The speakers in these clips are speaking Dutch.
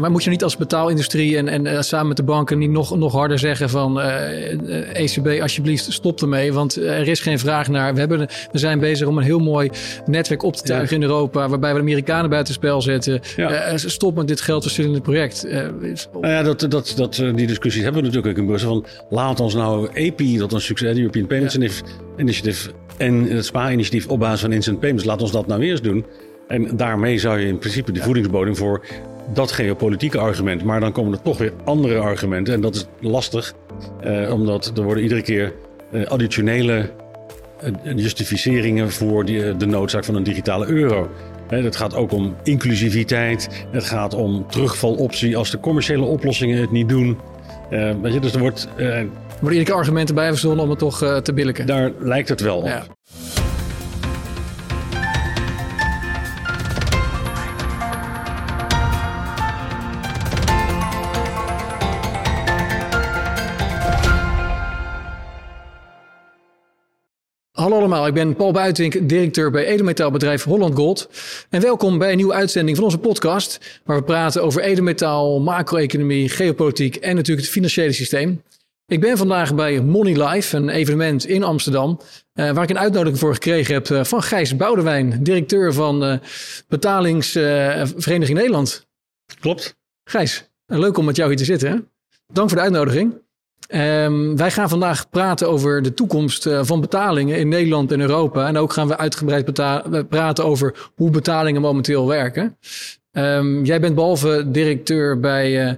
Maar moet je niet als betaalindustrie en, en uh, samen met de banken niet nog, nog harder zeggen van uh, ECB, alsjeblieft stop ermee. Want er is geen vraag naar. We, hebben, we zijn bezig om een heel mooi netwerk op te tuigen in Europa. Waarbij we de Amerikanen buitenspel zetten. Ja. stop met dit geldverstillende project. nou ja, dat, dat, dat, die discussies hebben we natuurlijk ook in Brussel. Van, laat ons nou EPI, dat een succes, de European Payments Initiative en het SPA-initiatief op basis van instant payments, laat ons dat nou eerst doen. En daarmee zou je in principe de voedingsbodem voor dat geopolitieke argument. Maar dan komen er toch weer andere argumenten. En dat is lastig, eh, omdat er worden iedere keer eh, additionele eh, justificeringen voor die, eh, de noodzaak van een digitale euro. het gaat ook om inclusiviteit. Het gaat om terugvaloptie als de commerciële oplossingen het niet doen. Uh, weet je, dus er wordt. Worden iedere keer argumenten bij verzonnen om het toch te billiken. Daar lijkt het wel op. Ja. Hallo allemaal, ik ben Paul Buitink, directeur bij edelmetaalbedrijf Holland Gold. En welkom bij een nieuwe uitzending van onze podcast, waar we praten over edelmetaal, macro-economie, geopolitiek en natuurlijk het financiële systeem. Ik ben vandaag bij Money Life, een evenement in Amsterdam, uh, waar ik een uitnodiging voor gekregen heb uh, van Gijs Boudewijn, directeur van uh, Betalingsvereniging Nederland. Klopt. Gijs, leuk om met jou hier te zitten. Dank voor de uitnodiging. Um, wij gaan vandaag praten over de toekomst uh, van betalingen in Nederland en Europa. En ook gaan we uitgebreid praten over hoe betalingen momenteel werken. Um, jij bent behalve directeur bij uh,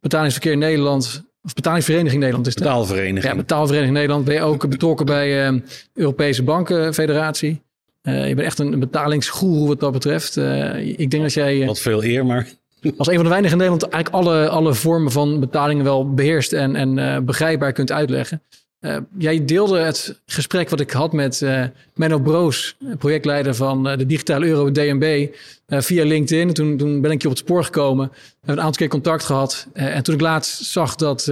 Betalingsverkeer Nederland, of Betalingsvereniging Nederland is het? Betaalvereniging. Ja, Betaalvereniging Nederland. Ben je ook betrokken bij uh, Europese Bankenfederatie? je bent echt een, een betalingsgoeroe wat dat betreft. ik denk dat jij... Wat veel eer, maar... Als een van de weinigen in Nederland eigenlijk alle, alle vormen van betalingen wel beheerst en, en uh, begrijpbaar kunt uitleggen. Uh, jij deelde het gesprek wat ik had met uh, Menno Broos, projectleider van de digitale euro DNB, via LinkedIn. Toen, toen ben ik je op het spoor gekomen. Hebben een aantal keer contact gehad. en toen ik laatst zag dat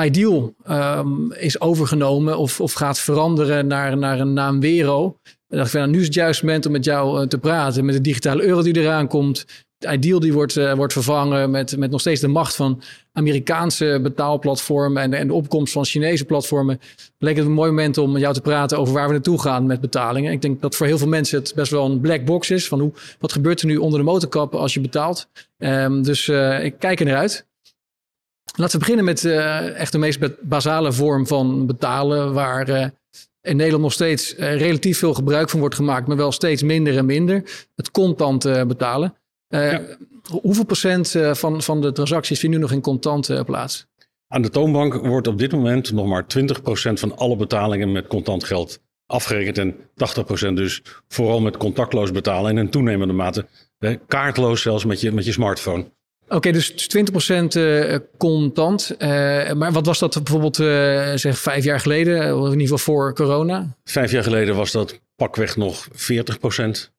Ideal um, is overgenomen of, of gaat veranderen naar, naar een naam Wero. Dan dacht ik, nou, nu is het juist moment om met jou te praten. Met de digitale euro die eraan komt Ideal die wordt, uh, wordt vervangen met, met nog steeds de macht van Amerikaanse betaalplatformen en en de opkomst van Chinese platformen. Leek het een mooi moment om met jou te praten over waar we naartoe gaan met betalingen. Ik denk dat voor heel veel mensen het best wel een black box is van hoe, wat gebeurt er nu onder de motorkap als je betaalt. Um, dus uh, ik kijk er naar uit. Laten we beginnen met uh, echt de meest basale vorm van betalen, waar in Nederland nog steeds relatief veel gebruik van wordt gemaakt, maar wel steeds minder en minder. Het contant betalen. Uh, Hoeveel procent eh, van, van de transacties vinden nu nog in contant uh, plaats? Aan de toonbank wordt op dit moment nog maar 20% van alle betalingen met contant geld afgerekend. En 80% dus vooral met contactloos betalen. En in toenemende mate kaartloos zelfs met je, met je smartphone. Oké, okay, dus 20% contant. Uh, maar wat was dat bijvoorbeeld uh, zeg vijf jaar geleden? Of in ieder geval voor corona? Vijf jaar geleden was dat pakweg nog 40%.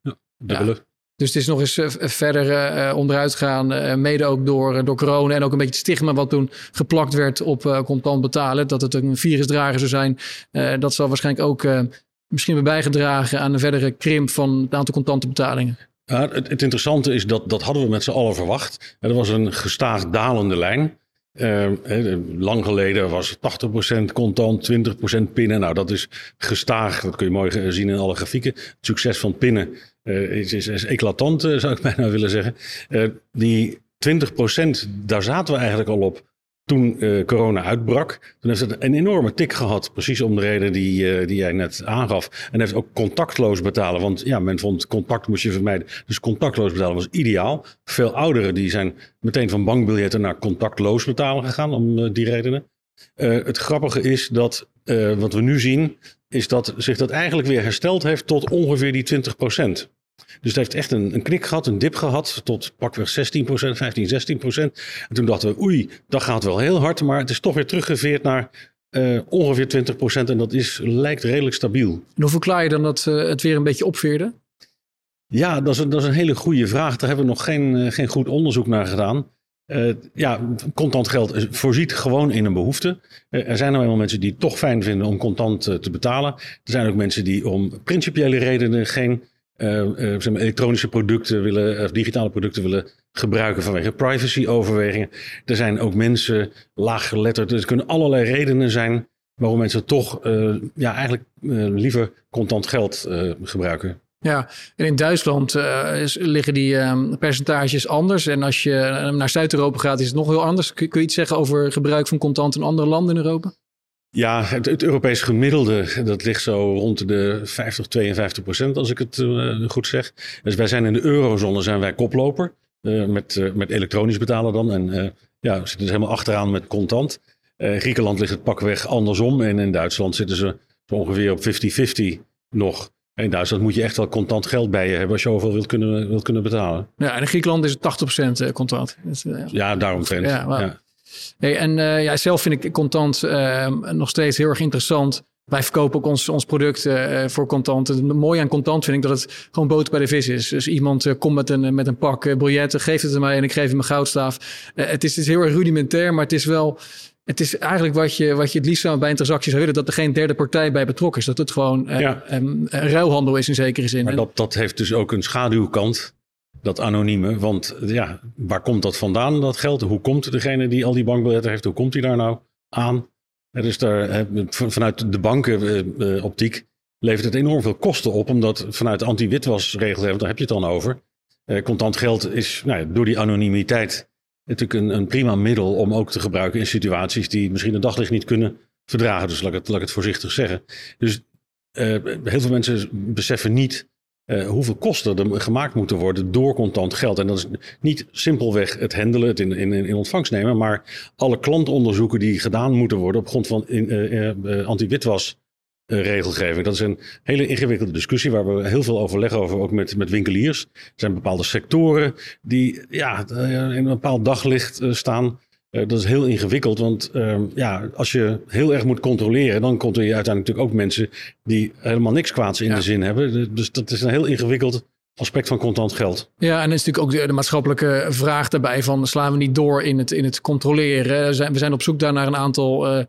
Ja, dubbele. Ja. Dus het is nog eens eh, verder uh, onderuit gegaan, uh, mede ook door, door corona en ook een beetje het stigma wat toen geplakt werd op uh, contant betalen. Dat het een virusdrager zou zijn. dat zal waarschijnlijk ook misschien weer bijgedragen aan een verdere krimp van het aantal contante betalingen. Ja, het, het, interessante is dat dat hadden we met z'n allen verwacht. Er was een gestaag dalende lijn. Lang geleden was 80% contant, 20% pinnen. Nou, dat is gestaag. Dat kun je mooi zien in alle grafieken. Het succes van pinnen uh, is, is, eclatant, uh, zou ik bijna willen zeggen. Die 20%, daar zaten we eigenlijk al op toen corona uitbrak. Toen heeft het een enorme tik gehad, precies om de reden die, die jij net aangaf. En heeft ook contactloos betalen, want ja, men vond contact moest je vermijden. Dus contactloos betalen was ideaal. Veel ouderen die zijn meteen van bankbiljetten naar contactloos betalen gegaan om die redenen. het grappige is dat wat we nu zien, is dat zich dat eigenlijk weer hersteld heeft tot ongeveer die 20 dus het heeft echt een, een knik gehad, een dip gehad, tot pakweg 16% 15, 16% En toen dachten we, oei, dat gaat wel heel hard, maar het is toch weer teruggeveerd naar uh, ongeveer 20% En dat is, lijkt redelijk stabiel. En hoe verklaar je dan dat uh, het weer een beetje opveerde? Ja, dat is, een, dat is een hele goede vraag. Daar hebben we nog geen, uh, geen goed onderzoek naar gedaan. Uh, ja, contant geld voorziet gewoon in een behoefte. Uh, er zijn nou eenmaal mensen die het toch fijn vinden om contant uh, te betalen. Er zijn ook mensen die om principiële redenen geen elektronische producten willen, of digitale producten willen gebruiken vanwege privacy-overwegingen. Er zijn ook mensen laaggeletterd. Er kunnen allerlei redenen zijn waarom mensen toch ja, eigenlijk liever contant geld gebruiken. Ja, en in Duitsland liggen die uh, percentages anders. En als je naar Zuid-Europa gaat, is het nog heel anders. Kun, kun, je iets zeggen over gebruik van contant in andere landen in Europa? Ja, het, het Europees gemiddelde, dat ligt zo rond de 50, 52 procent, als ik het uh, goed zeg. Dus wij zijn in de eurozone, zijn wij koploper. met, met elektronisch betalen dan. En ja, we zitten dus helemaal achteraan met contant. Griekenland ligt het pakweg andersom. En in Duitsland zitten ze zo ongeveer op 50-50 nog. In Duitsland moet je echt wel contant geld bij je hebben als je overal wilt kunnen, wilt kunnen betalen. Ja, en in Griekenland is het 80% eh, contant. Uh, ja, daarom trend. Ja, ja. Hey, en uh, ja, zelf vind ik contant uh, nog steeds heel erg interessant. Wij verkopen ook ons, ons product uh, voor contant. Het mooie aan contant vind ik dat het gewoon boter bij de vis is. Dus iemand komt met een, met een pak biljetten, geeft het aan mij en ik geef hem een goudstaaf. het, is, het is heel erg rudimentair, maar het is wel het is eigenlijk wat je, wat je het liefst zou bij een transactie zou willen, dat er geen derde partij bij betrokken is. Dat het gewoon eh, een ruilhandel is in zekere zin. Maar dat, dat heeft dus ook een schaduwkant, dat anonieme. Want ja, waar komt dat vandaan, dat geld? Hoe komt degene die al die bankbiljetten heeft, hoe komt hij daar nou aan? Is daar, vanuit de bankenoptiek eh, levert het enorm veel kosten op, omdat vanuit anti-witwasregelgeving, daar heb je het dan over. Eh, contant geld is nou, door die anonimiteit natuurlijk een, een prima middel om ook te gebruiken in situaties die misschien een daglicht niet kunnen verdragen. Dus laat ik het, laat ik het voorzichtig zeggen. Dus heel veel mensen beseffen niet uh, hoeveel kosten er gemaakt moeten worden door contant geld. En dat is niet simpelweg het handelen, het in, in, in ontvangst nemen, maar alle klantonderzoeken die gedaan moeten worden op grond van uh, anti-witwas regelgeving. Dat is een hele ingewikkelde discussie waar we heel veel overleg over, ook met, met winkeliers. Er zijn bepaalde sectoren die ja, in een bepaald daglicht staan. Uh, dat is heel ingewikkeld, want ehm, ja, als je heel erg moet controleren, dan controleer je uiteindelijk natuurlijk ook mensen die helemaal niks kwaads in ja. de zin hebben. Dus dat is een heel ingewikkeld aspect van contant geld. Ja, en is natuurlijk ook de, maatschappelijke vraag daarbij van slaan we niet door in het, in het controleren. We zijn, we zijn op zoek daar naar een aantal uh,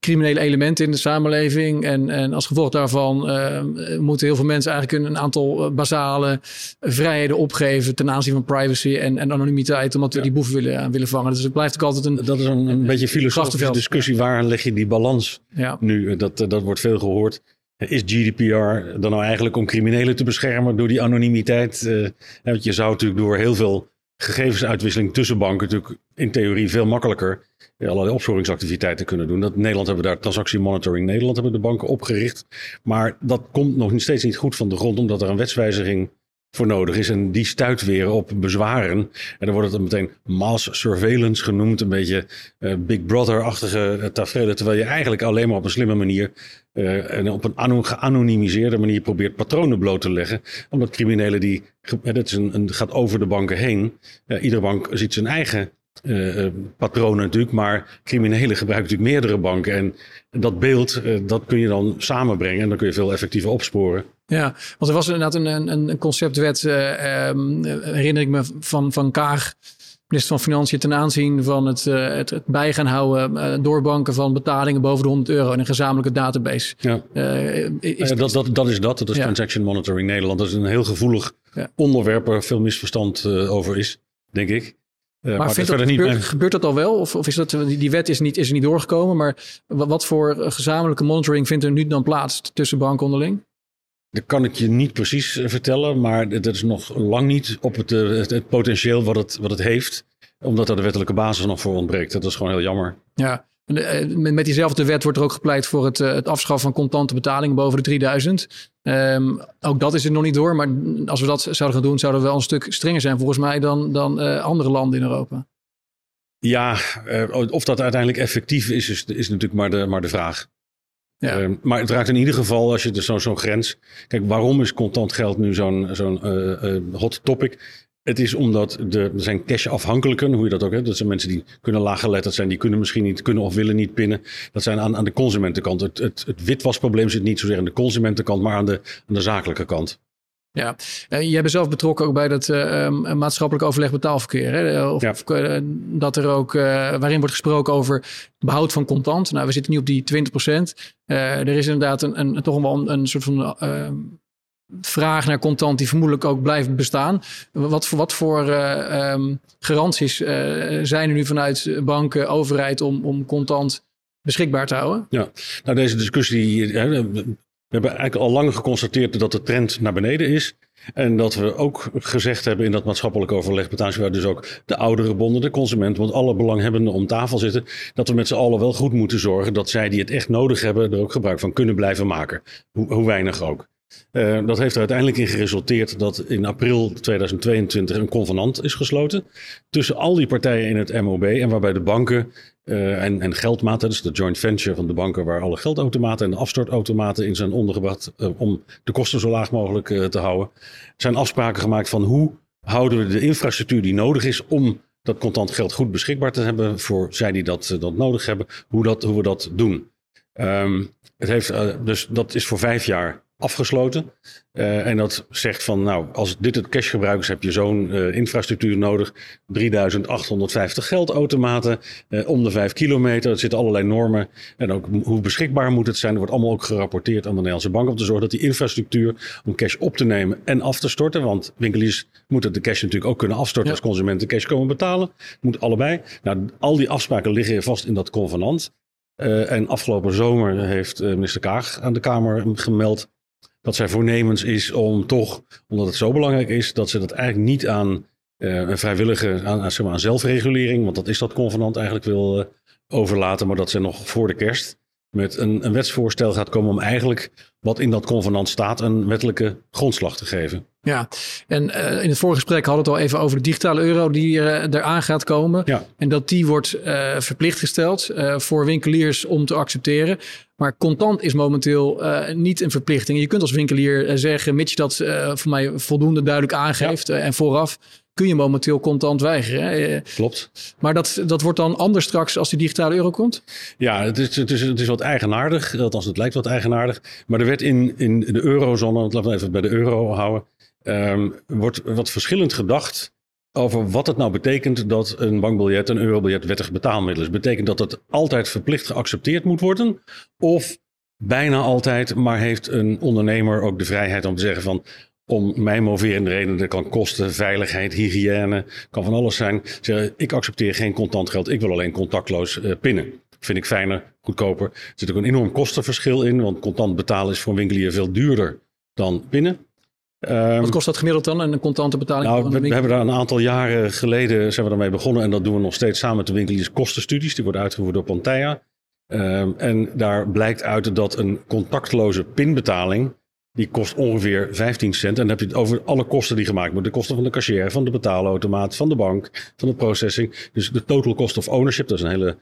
criminele elementen in de samenleving. En, en als gevolg daarvan uh, moeten heel veel mensen eigenlijk een, een aantal eh, basale vrijheden opgeven ten aanzien van privacy en, en anonimiteit, omdat we ja. die boeven willen, willen vangen. Dus het blijft ook altijd een. Dat is een, een beetje filosofische discussie. Waar leg je die balans ja. nu? Dat, dat wordt veel gehoord. Is GDPR dan nou eigenlijk om criminelen te beschermen door die anonimiteit? Uh, want je zou natuurlijk door heel veel gegevensuitwisseling tussen banken natuurlijk in theorie veel makkelijker allerlei opsporingsactiviteiten kunnen doen. Dat, Nederland hebben daar transactie monitoring Nederland hebben de banken opgericht. Maar dat komt nog steeds niet goed van de grond, omdat er een wetswijziging voor nodig is. En die stuit weer op bezwaren. En dan wordt het meteen mass surveillance genoemd. Een beetje uh, Big Brother-achtige tafereelen. Terwijl je eigenlijk alleen maar op een slimme manier uh, en op een geanonimiseerde manier probeert patronen bloot te leggen. Omdat criminelen die, dat is een gaat over de banken heen. Uh, iedere bank ziet zijn eigen uh, patronen natuurlijk, maar criminelen gebruiken natuurlijk meerdere banken. En dat beeld, uh, dat kun je dan samenbrengen en dan kun je veel effectiever opsporen. Ja, want er was inderdaad een, een, een conceptwet, uh, um, herinner ik me van, van Kaag, minister van Financiën, ten aanzien van het, het, het bij gaan houden door banken van betalingen boven de 100 euro in een gezamenlijke database. Ja. Is, dat, dat, dat is dat, dat is ja. Transaction Monitoring Nederland. Dat is een heel gevoelig ja. onderwerp waar veel misverstand over is, denk ik. Uh, maar, dat, gebeurt, gebeurt, dat al wel? Of, of is dat, die wet is, niet, is er niet doorgekomen, maar wat voor gezamenlijke monitoring vindt er nu dan plaats tussen banken onderling? Dat kan ik je niet precies eh, vertellen, maar dat is nog lang niet op het, eh, het, potentieel wat het, wat het heeft, omdat er de wettelijke basis nog voor ontbreekt. Dat is gewoon heel jammer. Ja, met diezelfde wet wordt er ook gepleit voor het, het afschaffen van contante betalingen boven de 3000. Um, ook dat is er nog niet door. Maar als we dat zouden gaan doen, zouden we wel een stuk strenger zijn volgens mij dan, dan uh, andere landen in Europa. Ja, uh, of dat uiteindelijk effectief is, is, is natuurlijk maar de, maar de vraag. Ja. Uh, maar het raakt in ieder geval, als je dus zo'n zo grens. Kijk, waarom is contant geld nu zo'n zo'n hot topic? Het is omdat de, er zijn cash-afhankelijken, hoe je dat ook hebt. Dat zijn mensen die kunnen laaggeletterd zijn, die kunnen misschien niet, kunnen of willen niet pinnen. Dat zijn aan, aan de consumentenkant. Het, het, het witwasprobleem zit niet zozeer aan de consumentenkant, maar aan de, aan de zakelijke kant. Ja, uh, jij bent zelf betrokken ook bij dat uh, maatschappelijk overleg betaalverkeer. Hè? Of, ja. of uh, dat er ook, waarin wordt gesproken over behoud van contant. Nou, we zitten nu op die 20 procent. er is inderdaad een, een, toch wel een, een soort van vraag naar contant die vermoedelijk ook blijft bestaan. Wat voor, wat voor uh, garanties zijn er nu vanuit banken, overheid om, om contant beschikbaar te houden? Ja, nou deze discussie, we hebben eigenlijk al lang geconstateerd dat de trend naar beneden is. En dat we ook gezegd hebben in dat maatschappelijk overleg, waar dus ook de oudere bonden, de consument, want alle belanghebbenden om tafel zitten, dat we met z'n allen wel goed moeten zorgen dat zij die het echt nodig hebben, er ook gebruik van kunnen blijven maken. Hoe, hoe weinig ook. Uh, dat heeft er uiteindelijk in geresulteerd dat in april 2022 een convenant is gesloten tussen al die partijen in het MOB en waarbij de banken uh, en, en geldmaten, dus de joint venture van de banken waar alle geldautomaten en de afstortautomaten in zijn ondergebracht uh, om de kosten zo laag mogelijk te houden, zijn afspraken gemaakt van hoe houden we de infrastructuur die nodig is om dat contant geld goed beschikbaar te hebben voor zij die dat, dat nodig hebben, hoe, dat, hoe we dat doen. Um, het heeft, dus dat is voor vijf jaar afgesloten. Uh, en dat zegt van, nou, als dit het cashgebruik is, heb je zo'n uh, infrastructuur nodig. 3850 geldautomaten uh, om de 5 kilometer. Er zitten allerlei normen. En ook hoe beschikbaar moet het zijn. Er wordt allemaal ook gerapporteerd aan de Nederlandse Bank om te zorgen dat die infrastructuur om cash op te nemen en af te storten. Want winkeliers moeten de cash natuurlijk ook kunnen afstorten als consumenten cash komen betalen. Moet allebei. Nou, al die afspraken liggen vast in dat convenant. en afgelopen zomer heeft minister Kaag aan de Kamer gemeld dat zij voornemens is om toch, omdat het zo belangrijk is, dat ze dat eigenlijk niet aan uh, een vrijwillige, aan, aan, aan, zelfregulering, want dat is dat convenant eigenlijk wil uh, overlaten, maar dat ze nog voor de kerst met een, een wetsvoorstel gaat komen om eigenlijk wat in dat convenant staat een wettelijke grondslag te geven. Ja, en uh, in het vorige gesprek hadden we het al even over de digitale euro die uh, eraan gaat komen. Ja. En dat die wordt uh, verplicht gesteld voor winkeliers om te accepteren. Maar contant is momenteel niet een verplichting. Je kunt als winkelier zeggen, mits je dat voor mij voldoende duidelijk aangeeft ja. en vooraf, kun je momenteel contant weigeren. Hè? Klopt. Maar dat, dat wordt dan anders straks als die digitale euro komt? Ja, het is, het is, het is wat eigenaardig. Althans, het lijkt wat eigenaardig. Maar er werd in, in de eurozone, laten we even bij de euro houden, um, wordt wat verschillend gedacht over wat het nou betekent dat een bankbiljet, een eurobiljet, wettig betaalmiddel is. Betekent dat het altijd verplicht geaccepteerd moet worden? Of bijna altijd, maar heeft een ondernemer ook de vrijheid om te zeggen van om mij moverende redenen. Dat kan kosten, veiligheid, hygiëne, kan van alles zijn. Zeggen, ik accepteer geen contant geld, ik wil alleen contactloos uh, pinnen. Vind ik fijner, goedkoper. Er zit ook een enorm kostenverschil in, want contant betalen is voor een winkelier veel duurder dan pinnen. Um, Wat kost dat gemiddeld dan, een contante betaling? Nou, we, we, hebben daar een aantal jaren geleden zijn we daarmee begonnen en dat doen we nog steeds samen met de winkeliers kostenstudies. Die worden uitgevoerd door Pantaya. Um, en daar blijkt uit dat een contactloze pinbetaling die kost ongeveer 15 cent. En dan heb je het over alle kosten die gemaakt worden. De kosten van de cashier, van de betaalautomaat, van de bank, van de processing. Dus de total cost of ownership, daar is een hele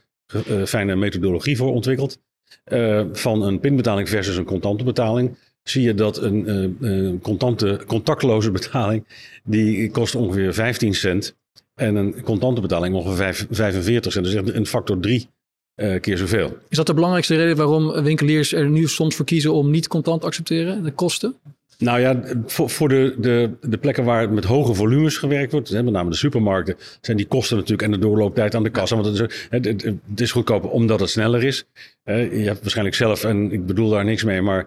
uh, fijne methodologie voor ontwikkeld. Uh, van een pinbetaling versus een contante betaling. Zie je dat een uh, contante, contactloze betaling, die kost ongeveer 15 cent. En een contante betaling ongeveer 45 cent. Dus een factor 3 uh, keer zoveel. Is dat de belangrijkste reden waarom winkeliers er nu soms voor kiezen om niet contant te accepteren? De kosten? Nou ja, voor, voor de, de, de plekken waar met hoge volumes gewerkt wordt, met name de supermarkten, zijn die kosten natuurlijk en de doorlooptijd aan de kassa. Want het is, het, het, het is goedkoper omdat het sneller is. je hebt waarschijnlijk zelf, en ik bedoel daar niks mee, maar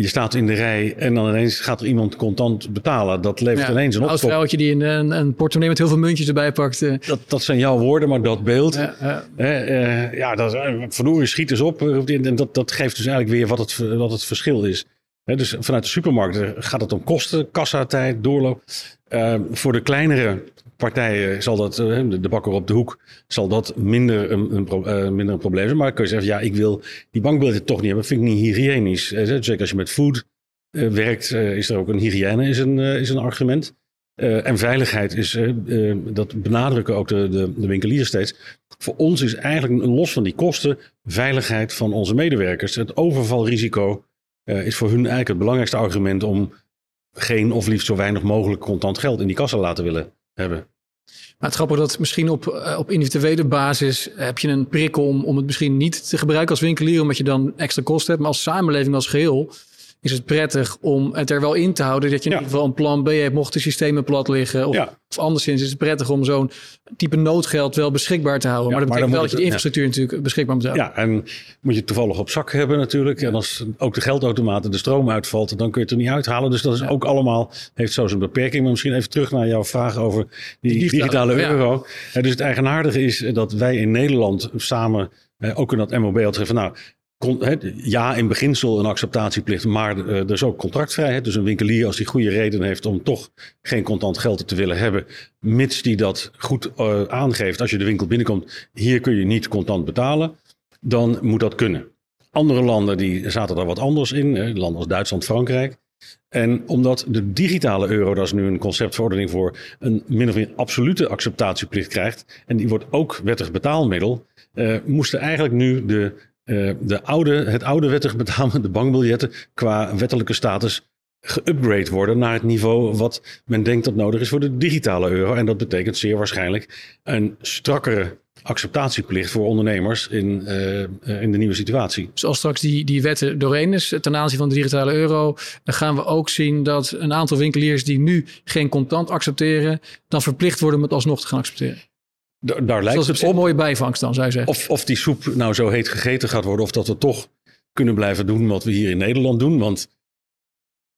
je staat in de rij en dan ineens gaat er iemand contant betalen. Dat levert ja, ineens een opstop. Een vrouwtje die een, een, een, portemonnee met heel veel muntjes erbij pakt. Uh. Dat, dat zijn jouw woorden, maar dat beeld. Ja, ja. Uh, ja dat, verdorie, schiet eens op. En dat, dat geeft dus eigenlijk weer wat het, wat het verschil is. dus vanuit de supermarkt gaat het om kosten, kassatijd, doorloop. Uh, voor de kleinere partijen zal dat, eh, de bakker op de hoek, zal dat minder een, een, uh, minder een probleem zijn. Maar kun je zeggen, ja, ik wil die bankbiljetten toch niet hebben. Vind ik niet hygiënisch. Zeker als je met food werkt, is er ook een hygiëne is een, is een argument. en veiligheid is, dat benadrukken ook de, de, de winkeliers steeds. Voor ons is eigenlijk los van die kosten veiligheid van onze medewerkers. Het overvalrisico is voor hun eigenlijk het belangrijkste argument om geen of liefst zo weinig mogelijk contant geld in die kassa laten willen hebben. Maar het grappige dat misschien op, eh, op individuele basis heb je een prikkel om, om het misschien niet te gebruiken als winkelier, omdat je dan extra kosten hebt. Maar als samenleving als geheel is het prettig om het er wel in te houden dat je in ieder geval een plan B hebt mocht de systemen plat liggen. Of, of anderszins is het prettig om zo'n type noodgeld wel beschikbaar te houden. maar dat betekent wel dat je de infrastructuur natuurlijk beschikbaar moet houden. Ja, en moet je toevallig op zak hebben natuurlijk. En als ook de geldautomaten de stroom uitvalt, dan kun je het er niet uithalen. Dus dat is ook allemaal, heeft zo zijn beperking. Maar misschien even terug naar jouw vraag over die, digitale, euro. dus het eigenaardige is dat wij in Nederland samen ook in dat MOB had gezegd van nou, ja, in beginsel een acceptatieplicht, maar uh, er is ook contractvrijheid. Dus een winkelier, als hij goede reden heeft om toch geen contant geld te willen hebben, mits die dat goed uh, aangeeft als je de winkel binnenkomt, hier kun je niet contant betalen, dan moet dat kunnen. Andere landen die zaten daar wat anders in, landen als Duitsland, Frankrijk. En omdat de digitale euro, daar is nu een conceptverordening voor, een min of meer absolute acceptatieplicht krijgt, en die wordt ook wettig betaalmiddel, uh, moesten eigenlijk nu de de oude, het oude wettig betalen, de bankbiljetten, qua wettelijke status geüpgrade worden naar het niveau wat men denkt dat nodig is voor de digitale euro. En dat betekent zeer waarschijnlijk een strakkere acceptatieplicht voor ondernemers in, uh, in de nieuwe situatie. Dus als straks die, die wetten doorheen is ten aanzien van de digitale euro, dan gaan we ook zien dat een aantal winkeliers die nu geen contant accepteren, dan verplicht worden om het alsnog te gaan accepteren. Daar lijkt het een mooie bijvangst dan, zou je zeggen. Of, of die soep nou zo heet gegeten gaat worden, of dat we toch kunnen blijven doen wat we hier in Nederland doen. Want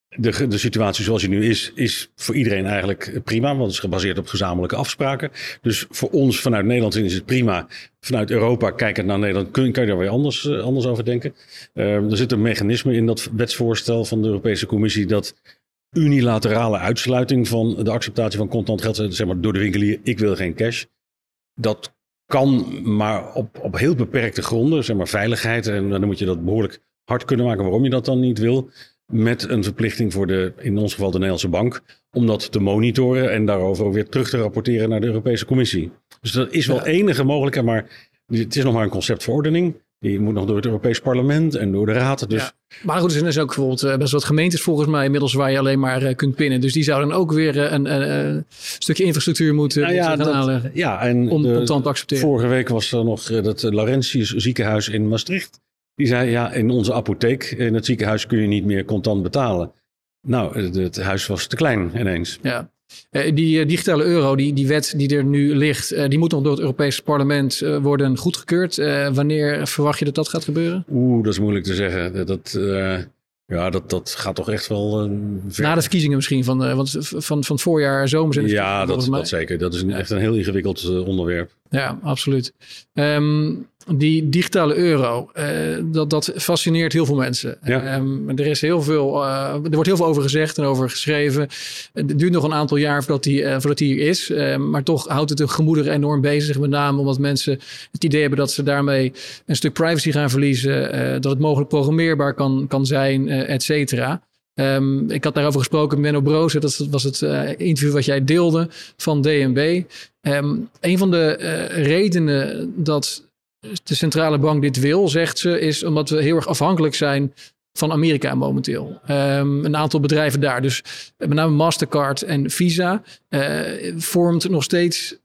de, de situatie zoals die nu is, is voor iedereen eigenlijk prima, want het is gebaseerd op gezamenlijke afspraken. Dus voor ons vanuit Nederland is het prima. Vanuit Europa, kijkend naar Nederland, kun, kan je daar weer anders, uh, anders over denken. Uh, er zit een mechanisme in dat wetsvoorstel van de Europese Commissie dat unilaterale uitsluiting van de acceptatie van contant geld, zeg maar door de winkelier, ik wil geen cash. Dat kan, maar op, op heel beperkte gronden, zeg maar veiligheid. En dan moet je dat behoorlijk hard kunnen maken waarom je dat dan niet wil. Met een verplichting voor de, in ons geval de Nederlandse bank, om dat te monitoren en daarover weer terug te rapporteren naar de Europese Commissie. Dus dat is wel enige mogelijkheid, maar het is nog maar een conceptverordening. Die moet nog door het Europees Parlement en door de Raad. Dus... Maar goed, er zijn dus ook bijvoorbeeld eh, best wat gemeentes volgens mij inmiddels waar je alleen maar uh, kunt pinnen. Dus die zouden ook weer uh, een, een, stukje infrastructuur moeten, nou ja, moeten gaan halen. Ja, en om contant te accepteren. Vorige week was er nog dat Laurentius ziekenhuis in Maastricht. Die zei, ja, in onze apotheek, in het ziekenhuis kun je niet meer contant betalen. Nou, het, het huis was te klein ineens. Ja. Uh, die uh, digitale euro, die, die wet die er nu ligt, uh, die moet nog door het Europese parlement worden goedgekeurd. wanneer verwacht je dat dat gaat gebeuren? Oeh, dat is moeilijk te zeggen. Dat, ja, dat, dat gaat toch echt wel. Na de verkiezingen misschien, van, want van, van het voorjaar, zomer. Ja, dat, dat zeker. Dat is een, echt een heel ingewikkeld onderwerp. Ja, absoluut. Um, die digitale euro, uh, dat, dat fascineert heel veel mensen. Ja. Um, er, is heel veel, uh, er wordt heel veel over gezegd en over geschreven. Het duurt nog een aantal jaar voordat die, uh, voordat die hier is. maar toch houdt het de gemoederen enorm bezig. Met name omdat mensen het idee hebben dat ze daarmee een stuk privacy gaan verliezen. dat het mogelijk programmeerbaar kan, kan zijn, et cetera. Um, ik had daarover gesproken met Menno Broos. Dat was het interview wat jij deelde van DNB. Um, een van de redenen dat de centrale bank dit wil, zegt ze, is omdat we heel erg afhankelijk zijn van Amerika momenteel. Um, een aantal bedrijven daar. Dus met name Mastercard en Visa uh, vormt nog steeds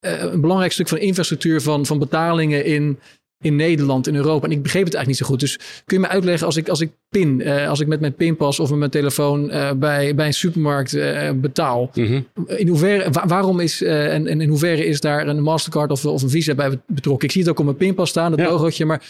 uh, een belangrijk stuk van infrastructuur van, van betalingen in in Nederland, in Europa. En ik begreep het eigenlijk niet zo goed. Dus kun je me uitleggen als ik, als ik pin, uh, als ik met mijn pinpas of met mijn telefoon uh, bij, bij een supermarkt uh, betaal. Mm -hmm. In hoeverre, waarom is en, en in hoeverre is daar een Mastercard of, of een Visa bij betrokken? Ik zie het ook op mijn pinpas staan, dat ja. logootje, maar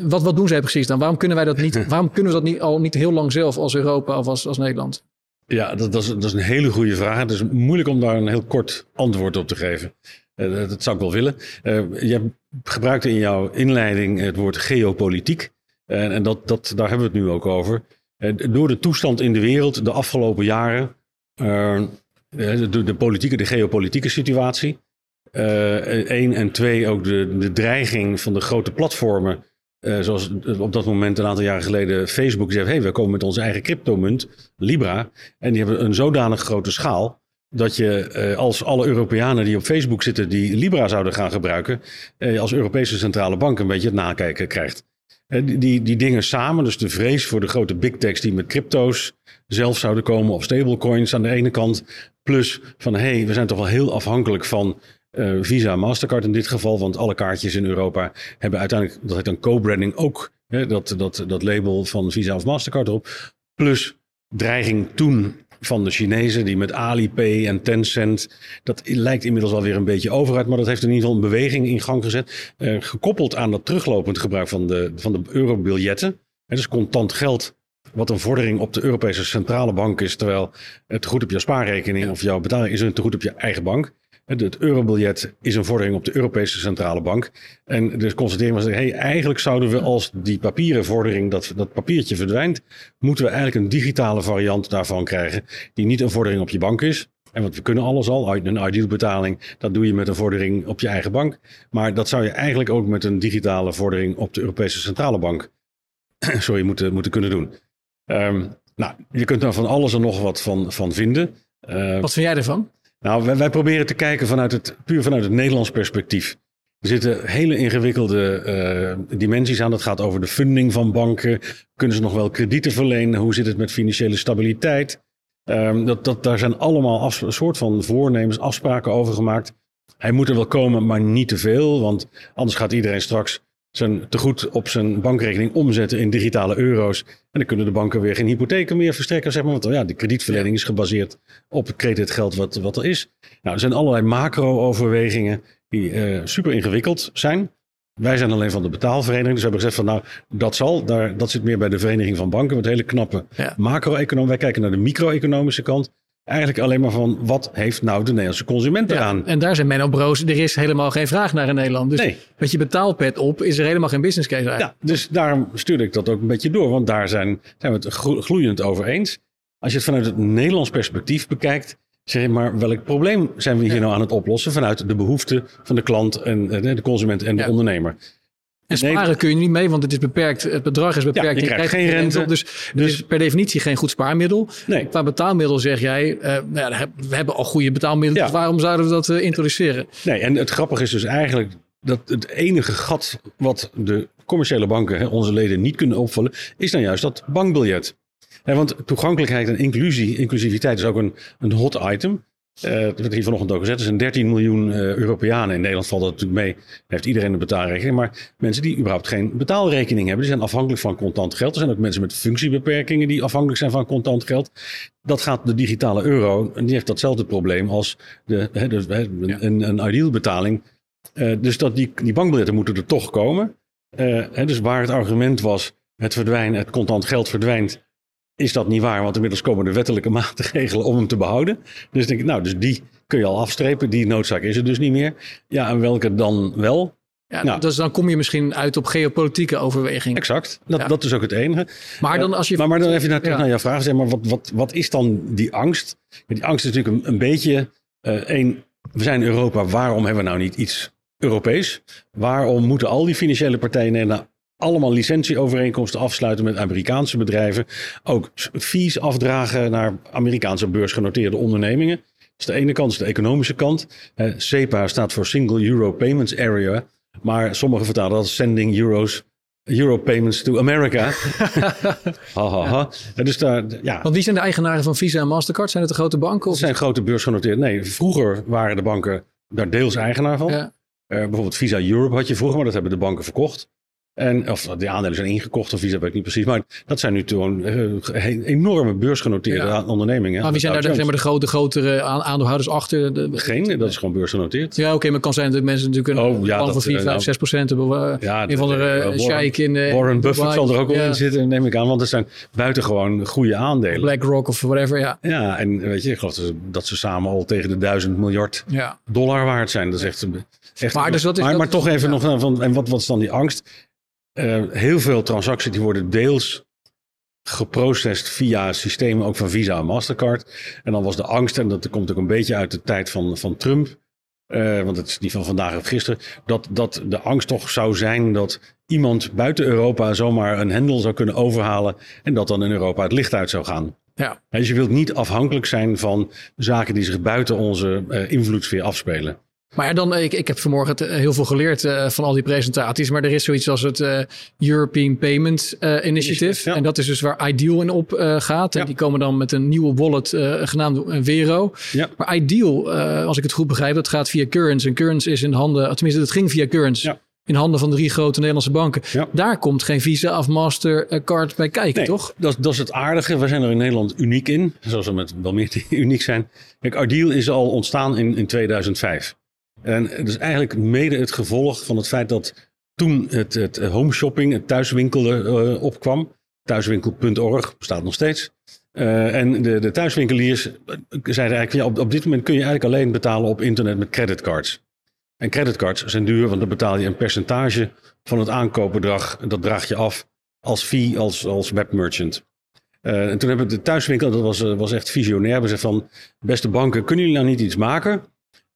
wat, wat doen zij precies dan? Waarom kunnen wij dat niet, waarom kunnen we dat niet al niet heel lang zelf als Europa of als, als Nederland? Ja, dat, dat, is, dat is een hele goede vraag. Het is moeilijk om daar een heel kort antwoord op te geven. Uh, dat zou ik wel willen. Uh, je gebruikte in jouw inleiding het woord geopolitiek. Uh, en dat, dat, daar hebben we het nu ook over. door de toestand in de wereld de afgelopen jaren, de, de, politieke, de geopolitieke situatie. Eén en twee ook de, de dreiging van de grote platformen. zoals op dat moment een aantal jaren geleden Facebook zei: hey, we komen met onze eigen cryptomunt, Libra. En die hebben een zodanig grote schaal dat je eh, als alle Europeanen die op Facebook zitten, die Libra zouden gaan gebruiken, eh, als Europese centrale bank een beetje het nakijken krijgt. Eh, die, die dingen samen, dus de vrees voor de grote big techs die met crypto's zelf zouden komen of stablecoins aan de ene kant, plus van hé, hey, we zijn toch wel heel afhankelijk van Visa, Mastercard in dit geval, want alle kaartjes in Europa hebben uiteindelijk, dat heet een co-branding, ook Hè, dat, dat, dat label van Visa of Mastercard erop. Plus dreiging toen van de Chinezen die met Alipay en Tencent. Dat lijkt inmiddels alweer een beetje overuit, maar dat heeft in ieder geval een beweging in gang gezet. Eh, gekoppeld aan dat teruglopend gebruik van de, van de eurobiljetten. Het is contant geld wat een vordering op de Europese Centrale Bank is, terwijl het goed op jouw spaarrekening of jouw betaling is een te goed op je eigen bank. Het eurobiljet is een vordering op de Europese Centrale Bank. En de constatering was, hey, eigenlijk zouden we als die papieren vordering, dat, dat papiertje verdwijnt, moeten we eigenlijk een digitale variant daarvan krijgen, die niet een vordering op je bank is. En want we kunnen alles al, een ideal betaling, dat doe je met een vordering op je eigen bank. Maar dat zou je eigenlijk ook met een digitale vordering op de Europese Centrale Bank, sorry, moeten, moeten kunnen doen. Um, nou, je kunt daar van alles en nog wat van, van vinden. Uh, wat vind jij ervan? Nou, wij, wij, proberen te kijken vanuit het, puur vanuit het Nederlands perspectief. Er zitten hele ingewikkelde uh, dimensies aan. Dat gaat over de funding van banken. Kunnen ze nog wel kredieten verlenen? Hoe zit het met financiële stabiliteit? Um, dat, dat, daar zijn allemaal een soort van voornemens, afspraken over gemaakt. Hij moet er wel komen, maar niet te veel. Want anders gaat iedereen straks zijn tegoed op zijn bankrekening omzetten in digitale euro's. En dan kunnen de banken weer geen hypotheken meer verstrekken. Zeg maar, want ja, de kredietverlening is gebaseerd op het kredietgeld wat, wat er is. Nou, er zijn allerlei macro-overwegingen die uh, super ingewikkeld zijn. Wij zijn alleen van de betaalvereniging. Dus we hebben gezegd van nou, dat zal. Daar, dat zit meer bij de vereniging van banken. Met hele knappe ja. macro-economen. Wij kijken naar de micro-economische kant. Eigenlijk alleen maar van wat heeft nou de Nederlandse consument eraan? Ja, en daar zijn Menno Broos, er is helemaal geen vraag naar in Nederland. Dus nee. met je betaalpad op is er helemaal geen business case eigenlijk. Ja, dus daarom stuurde ik dat ook een beetje door. Want daar zijn, zijn we het gloeiend over eens. Als je het vanuit het Nederlands perspectief bekijkt, zeg maar welk probleem zijn we hier nou aan het oplossen vanuit de behoeften van de klant en de consument en de ondernemer. En sparen kun je niet mee, want het is beperkt. Het bedrag is beperkt. je, krijgt geen rente. Op, dus, dus is per definitie geen goed spaarmiddel. Nee. Qua betaalmiddel zeg jij, uh, nou ja, we hebben al goede betaalmiddelen. Dus waarom zouden we dat uh, introduceren? Nee, en het grappige is dus eigenlijk dat het enige gat wat de commerciële banken, hè, onze leden, niet kunnen opvullen, is dan juist dat bankbiljet. want toegankelijkheid en inclusie, inclusiviteit is ook een, een hot item. Uh, dat werd hier vanochtend ook gezet. Er zijn 13 miljoen uh, Europeanen. In Nederland valt dat natuurlijk mee. Heeft iedereen een betaalrekening. Maar mensen die überhaupt geen betaalrekening hebben, die zijn afhankelijk van contant geld. Er zijn ook mensen met functiebeperkingen die afhankelijk zijn van contant geld. Dat gaat de digitale euro. En die heeft datzelfde probleem als de, he, dus, een, een ideal betaling. Uh, dus dat die, die bankbiljetten moeten er toch komen. dus waar het argument was, het verdwijnt, het contant geld verdwijnt is dat niet waar, want inmiddels komen er wettelijke maatregelen om hem te behouden. Dus denk ik, nou, dus die kun je al afstrepen. Die noodzaak is er dus niet meer. Ja, en welke dan wel? Ja, nou, dus dan kom je misschien uit op geopolitieke overwegingen. Exact, dat, dat is ook het enige. Maar dan als je... Maar, maar dan even naar, ja. naar jouw vraag. Zeg maar, wat, wat, wat is dan die angst? die angst is natuurlijk een, een beetje... Uh, we zijn Europa, waarom hebben we nou niet iets Europees? Waarom moeten al die financiële partijen naar allemaal licentieovereenkomsten afsluiten met Amerikaanse bedrijven. Ook fees afdragen naar Amerikaanse beursgenoteerde ondernemingen. Dat is de ene kant, is de economische kant. Uh, SEPA staat voor Single Euro Payments Area. Maar sommigen vertalen dat Sending Euros Euro Payments to America. ha, ha, ha. Dus daar, ja. Want wie zijn de eigenaren van Visa en Mastercard? Zijn het de grote banken? Of? zijn grote beursgenoteerde. Nee, vroeger waren de banken daar deels eigenaar van. Ja. Uh, bijvoorbeeld Visa Europe had je vroeger, maar dat hebben de banken verkocht. En, of de aandelen zijn ingekocht of Visa, weet ik niet precies. Maar dat zijn nu gewoon uh, enorme beursgenoteerde ondernemingen. Maar wie zijn daar de, zeg maar, de grote, grotere aandeelhouders achter? De, Geen, dat is gewoon beursgenoteerd. Ja, oké, okay, maar het kan zijn dat mensen natuurlijk een oh, ja, van 4, 5, 6 procent hebben. Uh, ja, een van de uh, sheik in uh, Warren Buffett zal er ook wel in zitten, neem ik aan. Want er zijn buitengewoon goede aandelen. BlackRock of whatever, ja. Ja, en weet je, ik geloof dat ze samen al tegen de duizend miljard dollar waard zijn. Dat is echt... echt maar, dus dat is, maar, maar toch even nog van, en wat, wat is dan die angst? Uh, heel veel transacties die worden deels geprocessed via systemen ook van Visa en Mastercard. En dan was de angst, en dat komt ook een beetje uit de tijd van, van Trump, uh, want het is niet van vandaag of gisteren, dat, dat de angst toch zou zijn dat iemand buiten Europa zomaar een hendel zou kunnen overhalen en dat dan in Europa het licht uit zou gaan. Ja. Dus je wilt niet afhankelijk zijn van zaken die zich buiten onze uh, invloedssfeer afspelen. Maar dan, ik, ik heb vanmorgen eh, heel veel geleerd uh, van al die presentaties. Maar er is zoiets als het uh, European Payment uh, Initiative. En dat is dus waar Ideal in op gaat. En die komen dan met een nieuwe wallet genaamd Vero. Ja. Maar Ideal, als ik het goed begrijp, dat gaat via Currents. En Currents is in handen, tenminste, dat ging via Currents. in handen van drie grote Nederlandse banken. Daar komt geen Visa of Mastercard bij kijken, Nee, toch? Dat, dat is het aardige. We zijn er in Nederland uniek in. Zoals we met wel meer uniek zijn. Kijk, Ardeal is al ontstaan in, in 2005. En het is eigenlijk mede het gevolg van het feit dat toen het, het home shopping, het thuiswinkelen eh, opkwam. Thuiswinkel.org bestaat nog steeds. Eh, en de, de thuiswinkeliers zeiden eigenlijk, ja, op, op dit moment kun je eigenlijk alleen betalen op internet met creditcards. En creditcards zijn duur, want dan betaal je een percentage van het aankoopbedrag. Dat draag je af als fee, als, als webmerchant. Eh, en toen hebben de thuiswinkel, dat was, was echt visionair, gezegd van, beste banken, kunnen jullie nou niet iets maken?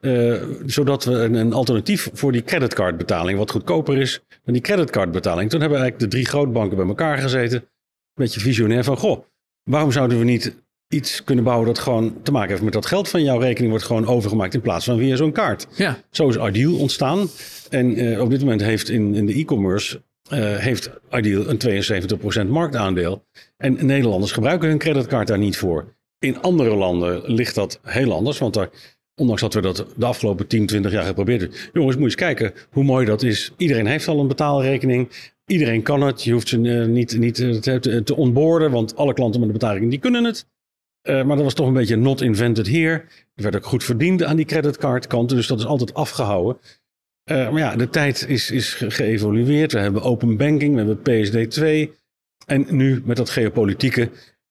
Eh, zodat we een, een alternatief voor die creditcardbetaling, wat goedkoper is dan die creditcardbetaling. Toen hebben eigenlijk de drie grootbanken bij elkaar gezeten. Een beetje visionair van, goh, waarom zouden we niet iets kunnen bouwen dat gewoon te maken heeft met dat geld van jouw rekening wordt gewoon overgemaakt in plaats van via zo'n kaart. Ja, Zo is Ideal ontstaan. En eh, op dit moment heeft in, in de e-commerce eh, heeft Ideal een 72% marktaandeel. En Nederlanders gebruiken hun creditcard daar niet voor. In andere landen ligt dat heel anders. Want daar, ondanks dat we dat de afgelopen 10, 20 jaar geprobeerd hebben. Jongens, moet je eens kijken hoe mooi dat is. Iedereen heeft al een betaalrekening. Iedereen kan het. Je hoeft ze eh, niet, niet eh, te, te, onboarden, want alle klanten met een betaalrekening die kunnen het. Eh, maar dat was toch een beetje not invented here. Er werd ook goed verdiend aan die creditcardkant, dus dat is altijd afgehouden. Eh, maar ja, de tijd is, is ge- geëvolueerd. We hebben open banking, we hebben PSD2. En nu met dat geopolitieke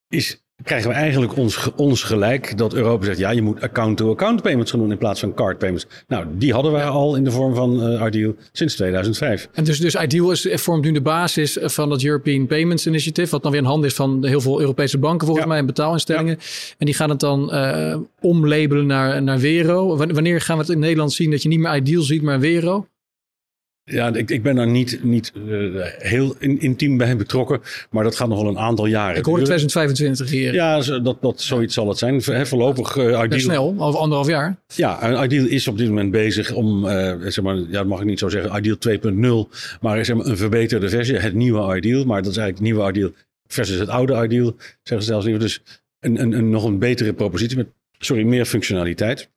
is, krijgen we eigenlijk ons, ons gelijk dat Europa zegt... ja, je moet account-to-account payments gaan doen in plaats van card payments. Nou, die hadden wij al in de vorm van eh Ardeal sinds 2005. en dus, dus Ideal is, vormt nu de basis van dat European Payments Initiative, wat dan weer een hand is van heel veel Europese banken volgens Ja. mij en betaalinstellingen. En die gaan het dan eh, omlabelen naar, naar Wero. Wan- Wanneer gaan we het in Nederland zien dat je niet meer Ideal ziet, maar Wero? Ja, ik, ik ben daar niet, niet eh, heel in- intiem bij betrokken, maar dat gaat nog wel een aantal jaren Ik hoorde duren. 2025 hier. Ja, dat, dat, zoiets zal het zijn. Voorlopig uh, Best Ideal snel, over anderhalf jaar. Ja, Ideal is op dit moment bezig om, eh, zeg maar, ja, dat mag ik niet zo zeggen, Ideal 2.0, maar zeg maar een verbeterde versie, het nieuwe Ideal. Maar dat is eigenlijk het nieuwe Ideal versus het oude Ideal, zeggen ze zelfs liever. Dus een, een, een nog een betere propositie met, sorry, meer functionaliteit.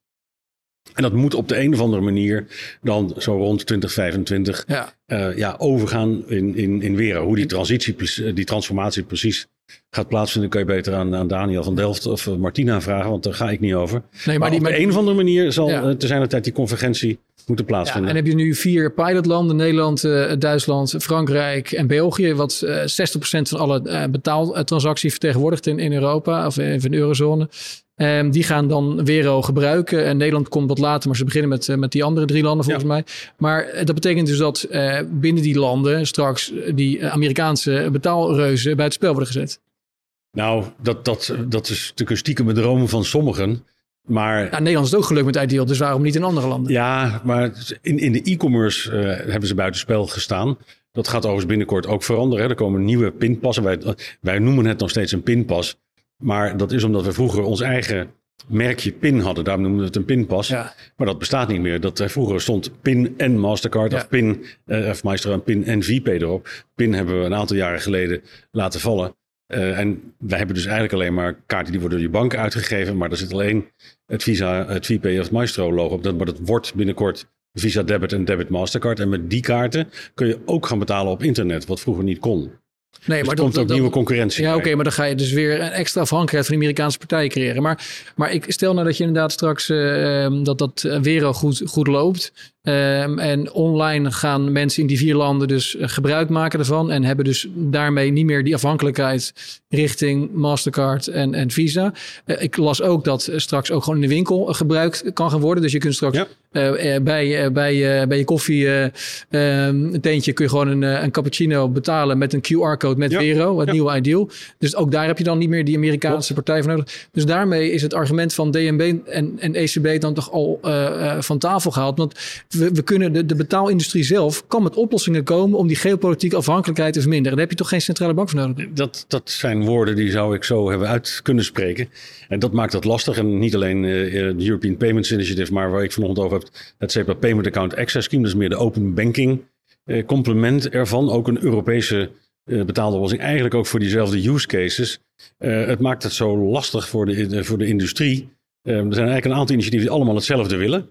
En dat moet op de een of andere manier dan zo rond 2025 Ja. eh, ja, overgaan in, in, in Wera. Hoe die, transitie, precies- die transformatie precies gaat plaatsvinden, kun je beter aan, aan Daniel van Delft of eh, Martina vragen, want daar ga ik niet over. Nee, Maar, maar die, op de een of andere manier zal Ja. eh, te zijn de tijd die convergentie moeten Ja, plaatsvinden. en heb je nu vier pilotlanden, Nederland, eh, Duitsland, Frankrijk en België, wat eh 60% van alle eh, betaaltransacties vertegenwoordigt in, in Europa of in de eurozone. Ehm, die gaan dan Wero gebruiken. En Nederland komt wat later, maar ze beginnen met, eh, met die andere drie landen volgens mij. Maar eh, dat betekent dus dat eh, binnen die landen straks die Amerikaanse betaalreuzen bij het spel worden gezet. Nou, dat, dat, dat is natuurlijk een stiekeme droom van sommigen. Maar Ja, Nederland is het ook gelukt met Ideal, dus waarom niet in andere landen? ja, maar in, in de e-commerce hebben ze buitenspel gestaan. Dat gaat overigens binnenkort ook veranderen. Hè. Er komen nieuwe pinpassen. Wij, wij noemen het nog steeds een pinpas. Maar dat is omdat we vroeger ons eigen merkje pin hadden. Daarom noemen we het een pinpas. Ja. Maar dat bestaat niet meer. Dat, eh, vroeger stond PIN en Mastercard Ja. of PIN, eh, of Maestro en PIN en VP erop. PIN hebben we een aantal jaren geleden laten vallen. Eh, en wij hebben dus eigenlijk alleen maar kaarten die worden door je bank uitgegeven. Maar er zit alleen het Visa, het VP of het Maestro logo op. Dat, maar dat wordt binnenkort Visa Debit en Debit Mastercard. En met die kaarten kun je ook gaan betalen op internet, wat vroeger niet kon. Nee, Dus maar er komt dat- ook dat- nieuwe concurrentie. Ja, oké, maar dan ga je dus weer een extra afhankelijkheid van de Amerikaanse partijen creëren. Maar, maar ik stel nou dat je inderdaad straks eh, ehm, dat dat eh, weer al goed, goed loopt. Ehm, en online gaan mensen in die vier landen dus eh, gebruik maken ervan. En hebben dus daarmee niet meer die afhankelijkheid richting Mastercard en, en Visa. Eh, ik las ook dat eh, straks ook gewoon in de winkel gebruikt kan gaan worden. Dus je kunt straks Ja. bij, bij, bij je koffie eh, ehm, een teentje kun je gewoon een, een cappuccino betalen met een QR-code met Ja. Vero, het Ja. nieuwe Ideal. Dus ook daar heb je dan niet meer die Amerikaanse partij voor nodig. Dus daarmee is het argument van DNB en, en ECB dan toch al van tafel gehaald. Want we, kunnen de, de betaalindustrie zelf kan met oplossingen komen om die geopolitieke afhankelijkheid te verminderen. Daar heb je toch geen centrale bank voor nodig. Dat, dat zijn woorden die zou ik zo hebben uit kunnen spreken. En dat maakt het lastig. En niet alleen eh, eh, de European Payments Initiative, maar waar ik vanochtend over heb, het SEPA Payment Account Access Scheme. Dat is meer de open banking eh, complement ervan. Ook een Europese eh betaaloplossing. Eigenlijk ook voor diezelfde use cases. Het maakt het zo lastig voor de, voor de industrie. Er zijn eigenlijk een aantal initiatieven die allemaal hetzelfde willen.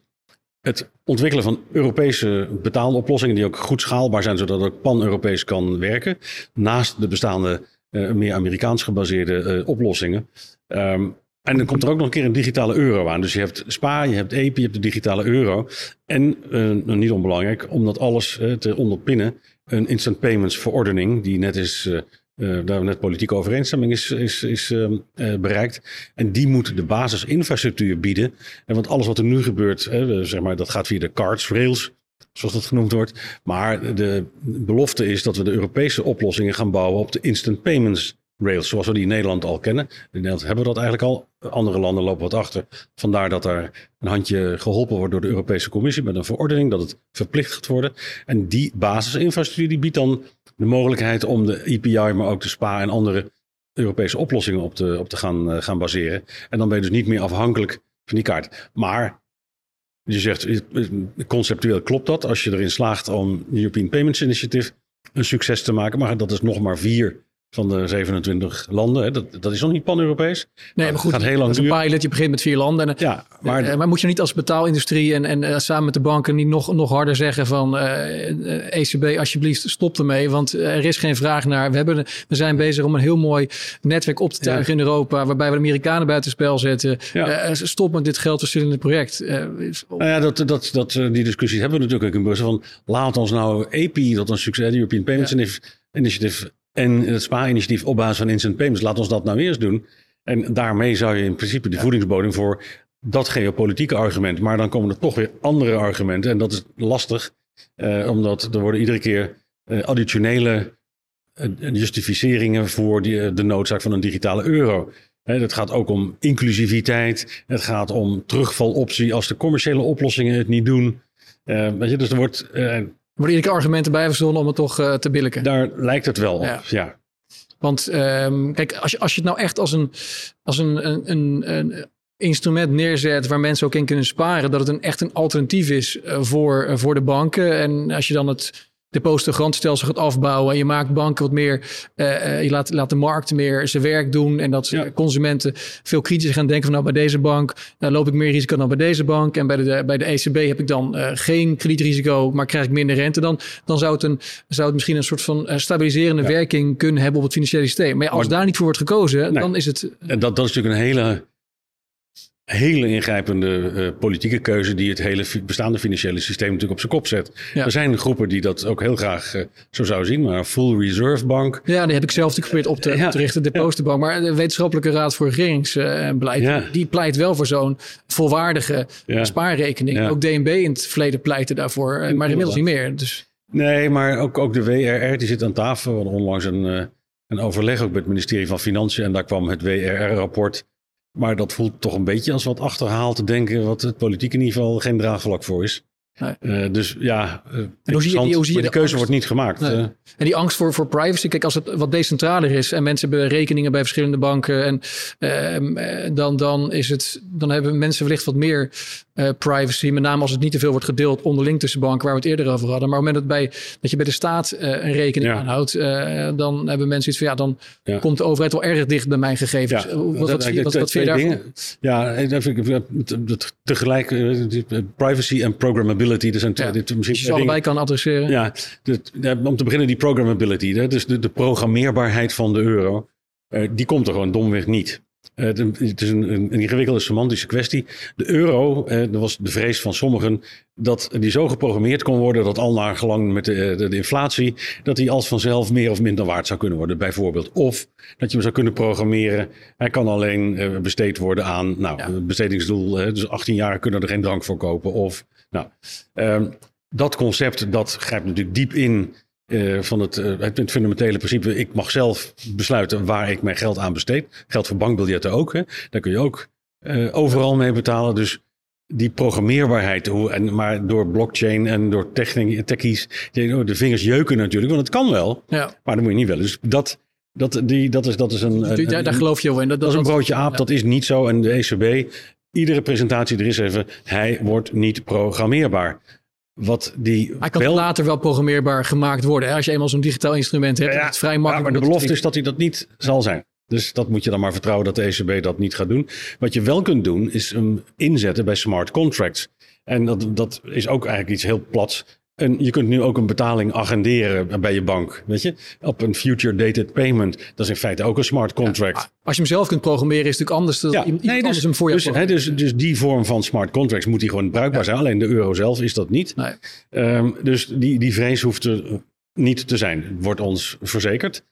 Het ontwikkelen van Europese betaaloplossingen die ook goed schaalbaar zijn, zodat het ook pan-Europees kan werken. Naast de bestaande uh, meer Amerikaans gebaseerde uh, oplossingen. Um, en dan komt er ook nog een keer een digitale euro aan. Dus je hebt SPA, je hebt EPI, je hebt de digitale euro. En uh, niet onbelangrijk, om dat alles te onderpinnen, een instant payments verordening, die net is daar net politieke overeenstemming is, is, is uh, bereikt. En die moet de basisinfrastructuur bieden. En want alles wat er nu gebeurt, zeg maar, dat gaat via de cards, rails, zoals dat genoemd wordt. Maar de belofte is dat we de Europese oplossingen gaan bouwen op de instant payments rails, zoals we die in Nederland al kennen. In Nederland hebben we dat eigenlijk al. Andere landen lopen wat achter. Vandaar dat er een handje geholpen wordt door de Europese Commissie met een verordening dat het verplicht gaat worden. En die basisinfrastructuur die biedt dan de mogelijkheid om de EPI, maar ook de SPA en andere Europese oplossingen op te, op te gaan, uh, gaan baseren. En dan ben je dus niet meer afhankelijk van die kaart. Maar je zegt, conceptueel klopt dat als je erin slaagt om European Payments Initiative een succes te maken. Maar dat is nog maar vier van de 27 landen. Dat, dat is nog niet pan-Europees. Nee, maar goed, gaat heel lang dat is een pilot. Je begint met vier landen. En, ja, maar, uh, maar moet je niet als betaalindustrie en, en uh, samen met de banken niet nog, nog harder zeggen van uh, ECB, alsjeblieft, stop ermee. Want er is geen vraag naar. We, hebben, we zijn bezig om een heel mooi netwerk op te tuigen in Europa, waarbij we de Amerikanen buitenspel zetten. Ja. stop met dit geld in het project. nou ja, dat, dat, dat, die discussie hebben we natuurlijk ook in Brussel. Van, laat ons nou EPI, dat een succes, European Payments Initiative en het SPA-initiatief op basis van instant payments, laat ons dat nou eerst doen. En daarmee zou je in principe de voedingsbodem voor dat geopolitieke argument. Maar dan komen er toch weer andere argumenten. En dat is lastig, eh, omdat er worden iedere keer eh, additionele eh, justificeringen voor die, eh, de noodzaak van een digitale euro. het gaat ook om inclusiviteit. Het gaat om terugvaloptie als de commerciële oplossingen het niet doen. Uh, weet je, dus er wordt uh, worden iedere argumenten bij verzonnen om het toch uh, te billiken. Daar lijkt het wel op, ja. Want um, kijk, als je, als je het nou echt als een, als een, een, een, een instrument neerzet waar mensen ook in kunnen sparen, dat het een, echt een alternatief is uh, voor, uh, voor de banken. En als je dan het depositogarantstelsel gaat afbouwen. En je maakt banken wat meer, uh, je laat, laat de markt meer zijn werk doen. En dat consumenten veel kritischer gaan denken van nou bij deze bank uh, loop ik meer risico dan bij deze bank. En bij de, bij de ECB heb ik dan geen kredietrisico, maar krijg ik minder rente. Dan, dan zou, het een, zou het misschien een soort van stabiliserende werking kunnen hebben op het financiële systeem. Maar als daar niet voor wordt gekozen, dan is het... En dat, dat is natuurlijk een hele hele ingrijpende uh, politieke keuze die het hele bestaande financiële systeem natuurlijk op zijn kop zet. Er zijn groepen die dat ook heel graag uh, zo zouden zien, maar Full Reserve Bank. Ja, die heb ik zelf geprobeerd op te, ja. te richten, de Postenbank. Maar de Wetenschappelijke Raad voor Regeringsbeleid, ja. die pleit wel voor zo'n volwaardige spaarrekening. Ook DNB in het verleden pleitte daarvoor, uh, maar inmiddels niet meer. Dus... Nee, maar ook, ook de WRR die zit aan tafel. We onlangs een, een overleg ook met het ministerie van Financiën en daar kwam het WRR-rapport maar dat voelt toch een beetje als wat achterhaald te denken, wat het politiek in ieder geval geen draagvlak voor is. Nee. Uh, dus ja, uh, hoe zie je, die, hoe zie je de, keuze wordt niet gemaakt. Nee. Uh. En die angst voor, voor privacy, kijk, als het wat decentraler is en mensen hebben rekeningen bij verschillende banken, en ehm, dan, dan, is het, dan hebben mensen wellicht wat meer privacy. Met name als het niet te veel wordt gedeeld onderling tussen banken, waar we het eerder over hadden. Maar op het moment dat, bij, dat je bij de staat een rekening ja. aanhoudt, dan hebben mensen iets van ja, dan ja. komt de overheid wel erg dicht bij mijn gegevens. Ja, wat, wat, wat, wat, wat vind je daarvan? Ja, tegelijk privacy en programmability. Er zijn ja, dit misschien je allebei kan adresseren. Ja, om te beginnen die programmability. Hè, dus de, de programmeerbaarheid van de euro. Die komt er gewoon domweg niet. Uh, het is een, een, ingewikkelde semantische kwestie. De euro, uh, dat was de vrees van sommigen, dat die zo geprogrammeerd kon worden dat al naar gelang met de, de, de, inflatie, dat die als vanzelf meer of minder waard zou kunnen worden, bijvoorbeeld. Of dat je hem zou kunnen programmeren, hij kan alleen besteed worden aan, nou, ja. bestedingsdoel, dus 18 jaar kunnen er geen drank voor kopen. Of nou, um, dat concept dat grijpt natuurlijk diep in uh, van het, uh, het, fundamentele principe. Ik mag zelf besluiten waar ik mijn geld aan besteed. Geldt voor bankbiljetten ook. Hè? Daar kun je ook uh, overal mee betalen. Dus die programmeerbaarheid, hoe, en, maar door blockchain en door techniek, techies, oh, de vingers jeuken natuurlijk, want het kan wel, ja. maar dat moet je niet willen. Dus dat, dat, die, dat, is, dat is een. een daar, geloof je wel in. Dat, dat, is een broodje aap, ja. dat is niet zo. En de ECB iedere presentatie er is even, hij wordt niet programmeerbaar. Wat die hij kan wel... later wel programmeerbaar gemaakt worden. Als je eenmaal zo'n digitaal instrument hebt, ja, het vrij makkelijk. Ja, maar de belofte is dat hij dat niet zal zijn. Dus dat moet je dan maar vertrouwen dat de ECB dat niet gaat doen. Wat je wel kunt doen, is hem inzetten bij smart contracts. En dat, dat is ook eigenlijk iets heel plats. En je kunt nu ook een betaling agenderen bij je bank. Weet je, op een future dated payment. Dat is in feite ook een smart contract. als je hem zelf kunt programmeren, is het natuurlijk anders. Dan ja, iemand nee, dus, anders hem voor je dus, hè, dus, dus die vorm van smart contracts moet die gewoon bruikbaar zijn. Alleen de euro zelf is dat niet. Nee. Ehm, dus die, die vrees hoeft er niet te zijn, wordt ons verzekerd.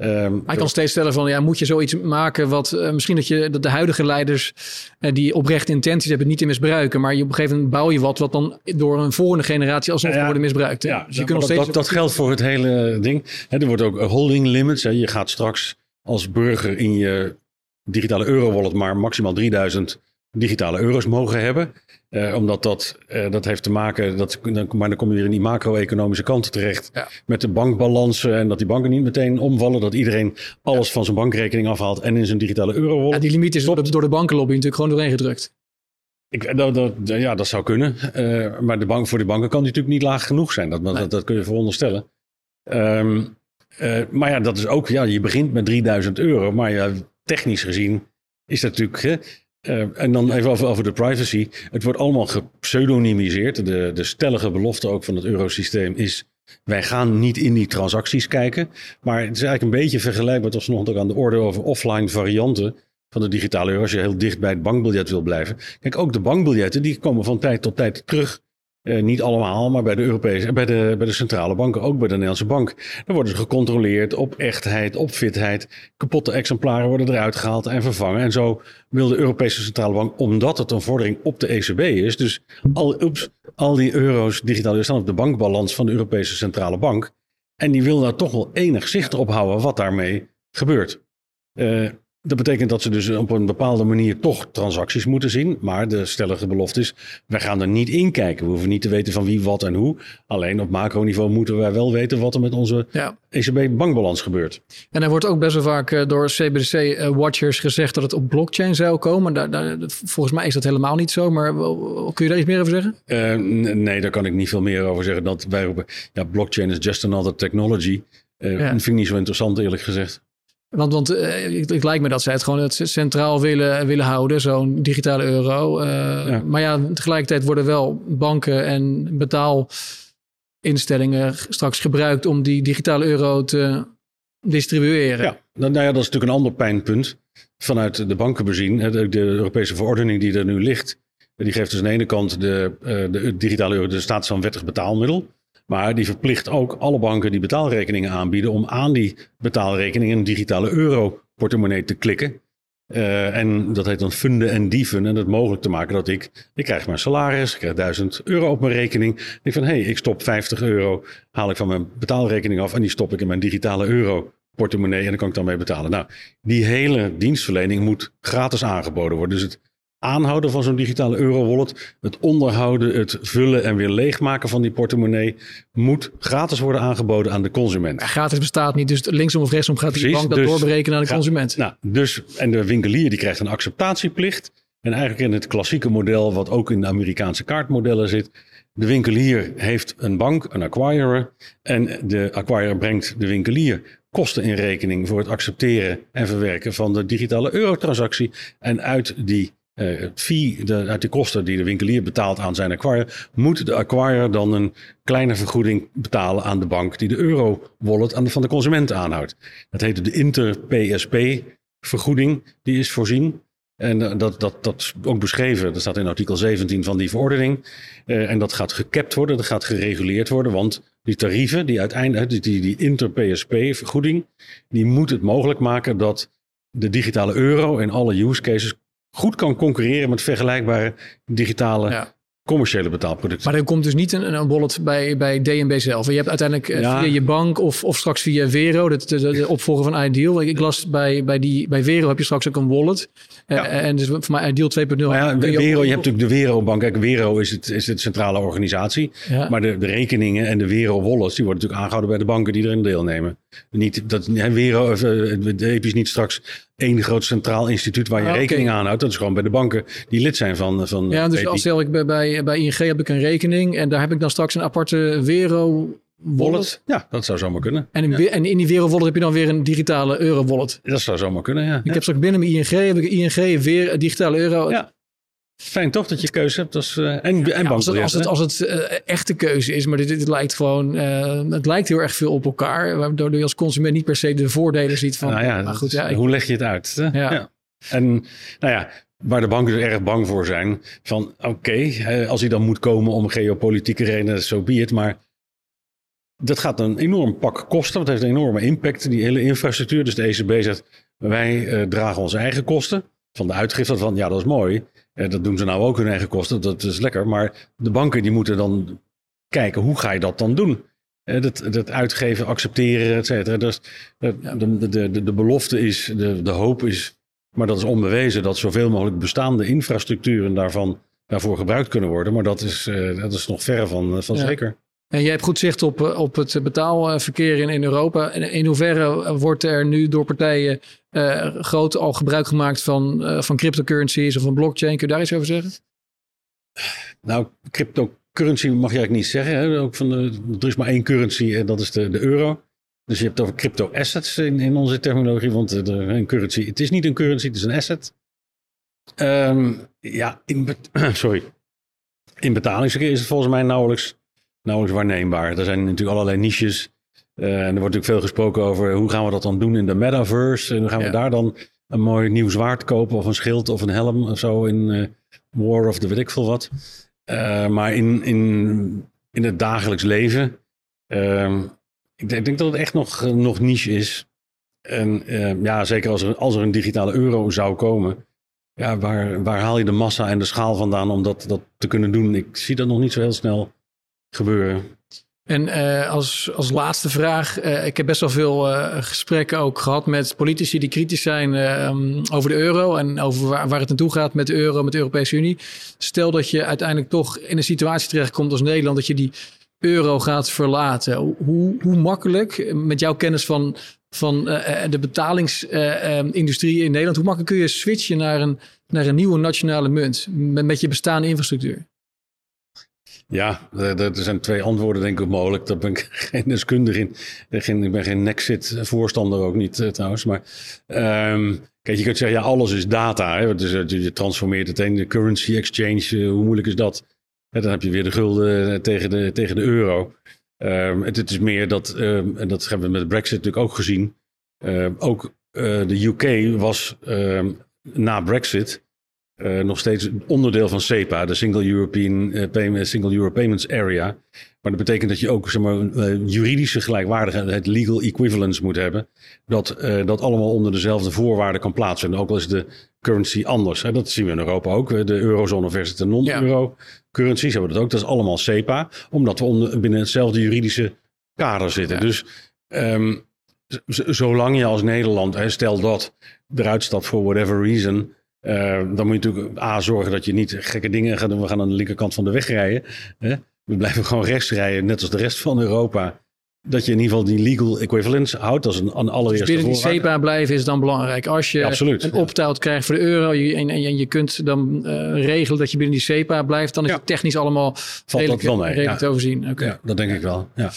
Ehm, Hij kan steeds stellen van, ja, moet je zoiets maken wat eh, misschien dat je dat de huidige leiders eh, die oprechte intenties hebben niet te misbruiken, maar je op een gegeven moment bouw je wat wat dan door een volgende generatie alsnog Ja, worden misbruikt. Ja, dus je kunt nog dat, steeds dat, dat geldt voor het hele ding. Er wordt ook holding limits. Hè. Je gaat straks als burger in je digitale euro-wallet maar maximaal 3000 digitale euro's mogen hebben. Eh, omdat dat, eh, dat heeft te maken, dat, dan, maar dan kom je weer in die macro-economische kant terecht. Ja. Met de bankbalansen en dat die banken niet meteen omvallen. Dat iedereen alles van zijn bankrekening afhaalt en in zijn digitale euro-wallet. Ja, die limiet is door de, door de bankenlobby natuurlijk gewoon doorheen gedrukt. Ik, dat, dat, ja, dat zou kunnen. Eh, maar de bank, voor de banken kan die natuurlijk niet laag genoeg zijn. Dat, dat, dat kun je veronderstellen. Ehm, eh, maar ja, dat is ook, ja, je begint met 3000 euro. Maar ja, technisch gezien is dat natuurlijk. Eh, en dan even over, over de privacy. Het wordt allemaal gepseudonymiseerd. De, de stellige belofte ook van het eurosysteem is. Wij gaan niet in die transacties kijken. Maar het is eigenlijk een beetje vergelijkbaar. als nog aan de orde over offline varianten van de digitale euro. Als je heel dicht bij het bankbiljet wil blijven. Kijk, ook de bankbiljetten die komen van tijd tot tijd terug. Eh, niet allemaal, maar bij de Europese, bij de, bij de centrale banken, ook bij de Nederlandse bank. Dan worden ze gecontroleerd op echtheid, op fitheid. Kapotte exemplaren worden eruit gehaald en vervangen. En zo wil de Europese centrale bank, omdat het een vordering op de ECB is. Dus al, oeps, al die euro's digitaal staan op de bankbalans van de Europese centrale bank. En die wil daar toch wel enig zicht op houden wat daarmee gebeurt. Eh, dat betekent dat ze dus op een bepaalde manier toch transacties moeten zien. Maar de stellige belofte is, wij gaan er niet in kijken. We hoeven niet te weten van wie, wat en hoe. Alleen op macroniveau moeten wij wel weten wat er met onze Ja. ECB-bankbalans gebeurt. En er wordt ook best wel vaak eh, door CBDC-watchers gezegd dat het op blockchain zou komen. Daar, daar, volgens mij is dat helemaal niet zo, maar kun je daar iets meer over zeggen? Eh, nee, daar kan ik niet veel meer over zeggen. Dat wij roepen, ja, blockchain is just another technology. Eh, Ja. Dat vind ik niet zo interessant, eerlijk gezegd. Want, want eh, het, het lijkt me dat zij het gewoon het centraal willen, willen houden, zo'n digitale euro. Eh, Ja. Maar ja, tegelijkertijd worden wel banken en betaalinstellingen straks gebruikt om die digitale euro te distribueren. Ja, nou, nou ja, dat is natuurlijk een ander pijnpunt vanuit de banken bezien. de Europese verordening die er nu ligt, die geeft dus aan de ene kant de, eh, de digitale euro de status van wettig betaalmiddel. Maar die verplicht ook alle banken die betaalrekeningen aanbieden om aan die betaalrekening een digitale euro portemonnee te klikken. Eh, en dat heet dan funden en dieven. En dat mogelijk te maken dat ik, ik krijg mijn salaris, ik krijg 1000 euro op mijn rekening. Ik van, hé, hey, ik stop 50 euro, haal ik van mijn betaalrekening af en die stop ik in mijn digitale euro portemonnee en daar kan ik dan mee betalen. Nou, die hele dienstverlening moet gratis aangeboden worden. Dus het aanhouden van zo'n digitale euro-wallet, het onderhouden, het vullen en weer leegmaken van die portemonnee moet gratis worden aangeboden aan de consument. Maar gratis bestaat niet, dus linksom of rechtsom gaat die bank dat dus doorberekenen aan de consument. Nou, dus, en de winkelier die krijgt een acceptatieplicht. En eigenlijk in het klassieke model, wat ook in de Amerikaanse kaartmodellen zit. De winkelier heeft een bank, een acquirer. En de acquirer brengt de winkelier kosten in rekening voor het accepteren en verwerken van de digitale eurotransactie. En uit die eh, fee, de, uit die kosten die de winkelier betaalt aan zijn acquirer, moet de acquirer dan een kleine vergoeding betalen aan de bank die de euro-wallet aan de, van de consument aanhoudt. Dat heet de inter-PSP-vergoeding, die is voorzien. En eh, dat, dat, dat is ook beschreven, dat staat in artikel 17 van die verordening. Eh, en dat gaat gekapt worden, dat gaat gereguleerd worden, want die tarieven, die uiteindelijk, die, die, die inter-PSP-vergoeding, die moet het mogelijk maken dat de digitale euro in alle use cases goed kan concurreren met vergelijkbare digitale Ja. commerciële betaalproducten. Maar er komt dus niet een, een wallet bij, bij DNB zelf. Je hebt uiteindelijk eh, Ja. via je bank of, of straks via Vero, de, de, de opvolger van Ideal. Ik, ik las bij, bij, die, bij Vero heb je straks ook een wallet. Eh, Ja. en dus voor mij Ideal 2.0. Maar ja, kun je ook- Wero, je hebt natuurlijk de Wero-bank. Kijk, Wero is, het, is de centrale organisatie. Ja. Maar de, de rekeningen en de Wero-wallets, die worden natuurlijk aangehouden bij de banken die erin deelnemen. Niet, dat, hè, Wero, of, eh, het heb je niet straks één groot centraal instituut waar je Ah, rekening aanhoudt. Dat is gewoon bij de banken die lid zijn van, van Ja, dus PayPal. als stel ik bij, bij, bij ING heb ik een rekening en daar heb ik dan straks een aparte Vero wallet. Ja, dat zou zomaar kunnen. En in, Ja. en in die heb je dan weer een digitale euro-wallet. Dat zou zomaar kunnen, ja. Ik heb straks binnen mijn ING, heb ik ING weer een digitale euro. Ja. Fijn toch dat je keuze hebt als, eh, en, en Ja, als het, als het, als het eh, echte keuze is, maar dit, dit lijkt gewoon, eh, het lijkt heel erg veel op elkaar, waardoor je als consument niet per se de voordelen ziet van. Nou ja, maar dat goed, ja, ik- hoe leg je het uit? hè? Ja. En nou ja, waar de banken dus erg bang voor zijn, van oké, als hij dan moet komen om geopolitieke redenen, zo be it, maar dat gaat een enorm pak kosten, want het heeft een enorme impact, die hele infrastructuur. Dus de ECB zegt, wij dragen onze eigen kosten van de uitgifte van, ja dat is mooi, dat doen ze nou ook hun eigen kosten, dat is lekker, maar de banken die moeten dan kijken, hoe ga je dat dan doen? Eh, Dat, dat uitgeven, accepteren, et cetera. Dus de, de, de, de, de belofte is, de, de hoop is, maar dat is onbewezen, dat zoveel mogelijk bestaande infrastructuren daarvan, daarvoor gebruikt kunnen worden. Maar dat is, eh, dat is nog verre van, eh, van Ja. zeker. En jij hebt goed zicht op, eh, op het betaalverkeer in, in Europa. In hoeverre wordt er nu door partijen eh, groot al gebruik gemaakt van, eh, van cryptocurrencies of van blockchain? Kun je daar iets over zeggen? Nou, cryptocurrency mag je eigenlijk niet zeggen. Hè? Ook van de, er is maar één currency en dat is de, de euro. Dus je hebt het over crypto assets in, in onze terminologie. Want eh, een currency, het is niet een currency, het is een asset. Ehm, ja, in, sorry. In betalingsverkeer is het volgens mij nauwelijks, nauwelijks waarneembaar. Er zijn natuurlijk allerlei niches. Eh, en er wordt natuurlijk veel gesproken over hoe gaan we dat dan doen in de metaverse. En hoe gaan Ja. we daar dan een mooi nieuw zwaard kopen of een schild of een helm of zo in eh, War of the weet ik veel wat. Eh, maar in, in, in het dagelijks leven, ehm, ik, denk, ik denk dat het echt nog, nog niche is. En eh, ja, zeker als er, als er een digitale euro zou komen, ja, waar, waar haal je de massa en de schaal vandaan om dat, dat te kunnen doen? Ik zie dat nog niet zo heel snel gebeuren. En eh, als, als laatste vraag. eh, ik heb best wel veel eh, gesprekken ook gehad met politici die kritisch zijn over de euro. En over waar, waar het naartoe gaat met de euro, met de Europese Unie. Stel dat je uiteindelijk toch in een situatie terechtkomt als Nederland. Dat je die euro gaat verlaten. Hoe, hoe makkelijk, met jouw kennis van, van de betalingsindustrie in Nederland. Hoe makkelijk kun je switchen naar een, naar een nieuwe nationale munt. Met, met je bestaande infrastructuur. Ja, er, er zijn twee antwoorden denk ik mogelijk. Daar ben ik geen deskundige in. Geen, ik ben geen Nexit voorstander ook niet eh, trouwens. Maar ehm, kijk, je kunt zeggen, ja, alles is data. Hè? Dus eh, je, transformeert het in de currency exchange. eh, hoe moeilijk is dat? Ja, dan heb je weer de gulden eh, tegen de, tegen de euro. Ehm, het, is meer dat, ehm, en dat hebben we met Brexit natuurlijk ook gezien. Ook eh, de UK was na Brexit eh, nog steeds onderdeel van SEPA, de Single European eh, Payment, Single Euro Payments Area. Maar dat betekent dat je ook zeg maar, eh, juridische gelijkwaardigheid, het legal equivalence moet hebben. Dat dat allemaal onder dezelfde voorwaarden kan plaatsvinden, ook al is de currency anders. Hè. Dat zien we in Europa ook. De eurozone versus de non-euro currencies hebben we dat ook. Dat is allemaal SEPA, omdat we onder, binnen hetzelfde juridische kader zitten. Ja. Dus ehm, zolang je als Nederland, hè, stel dat eruit stapt voor whatever reason, eh, dan moet je natuurlijk A, zorgen dat je niet gekke dingen gaat doen. We gaan aan de linkerkant van de weg rijden. Hè? We blijven gewoon rechts rijden, net als de rest van Europa. Dat je in ieder geval die legal equivalence houdt. Dat is een, een Dus allereerste binnen die. SEPA blijven is dan belangrijk. Als je Ja, absoluut. een Ja. opt-out krijgt voor de euro je, en, en je kunt dan eh, regelen dat je binnen die SEPA blijft, dan is Ja. het technisch allemaal dat redelijk, wel mee, redelijk ja. te overzien. Ja, dat denk ik wel. Ja.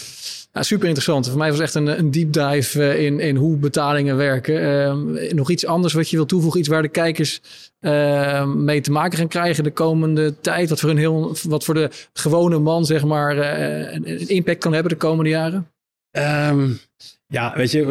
Ja, super interessant. Voor mij was echt een, een deep dive eh, in, in hoe betalingen werken. Ehm, nog iets anders wat je wil toevoegen, iets waar de kijkers ehm, mee te maken gaan krijgen de komende tijd, wat voor, een heel, wat voor de gewone man zeg maar eh, een, impact kan hebben de komende jaren? Ehm, ja, weet je,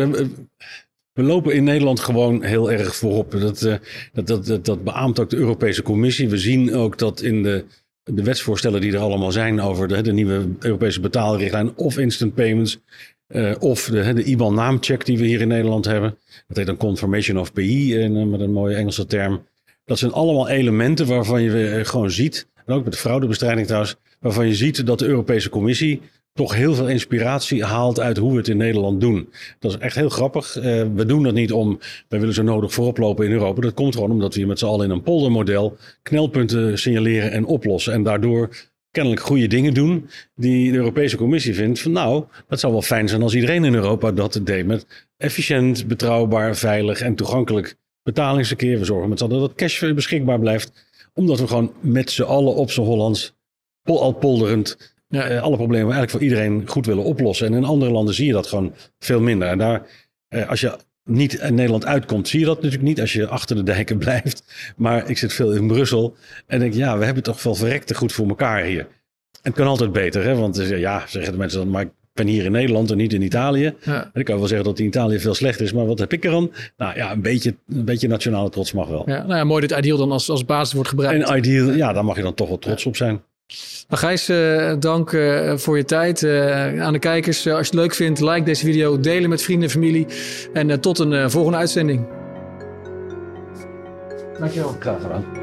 we lopen in Nederland gewoon heel erg voorop. Dat, eh, dat, dat, dat, dat beaamt ook de Europese Commissie. We zien ook dat in de, de wetsvoorstellen die er allemaal zijn over de, de nieuwe Europese betaalrichtlijn of instant payments. eh, of de, de IBAN-naamcheck die we hier in Nederland hebben. Dat heet dan Confirmation of PI in, eh, met een mooie Engelse term. Dat zijn allemaal elementen waarvan je eh, gewoon ziet, en ook met de fraudebestrijding trouwens, waarvan je ziet dat de Europese Commissie toch heel veel inspiratie haalt uit hoe we het in Nederland doen. Dat is echt heel grappig. Eh, we doen dat niet om, wij willen zo nodig voorop lopen in Europa. Dat komt gewoon omdat we hier met z'n allen in een poldermodel knelpunten signaleren en oplossen. En daardoor kennelijk goede dingen doen die de Europese Commissie vindt van nou, dat zou wel fijn zijn als iedereen in Europa dat deed met efficiënt, betrouwbaar, veilig en toegankelijk betalingsverkeer. We zorgen met z'n allen dat cash beschikbaar blijft. Omdat we gewoon met z'n allen op z'n Hollands, al polderend, ja. uh, alle problemen eigenlijk voor iedereen goed willen oplossen. En in andere landen zie je dat gewoon veel minder. En daar, uh, als je niet in Nederland uitkomt, zie je dat natuurlijk niet als je achter de dijken blijft. Maar ik zit veel in Brussel en denk, ja, we hebben toch wel verrekte goed voor elkaar hier. En het kan altijd beter, hè? want ja, zeggen de mensen dan, maar ik ben hier in Nederland en niet in Italië. Ja. En ik kan wel zeggen dat in Italië veel slechter is, maar wat heb ik er aan? Nou ja, een beetje, een beetje nationale trots mag wel. Ja, nou ja, mooi dat Ideal dan als, als basis wordt gebruikt. En Ideal, ja, daar mag je dan toch wel trots op zijn. Nou, Gijs, uh, dank uh, voor je tijd. Uh, aan de kijkers, als je het leuk vindt, like deze video, delen met vrienden en familie. En tot een volgende uitzending. Dankjewel. Graag gedaan.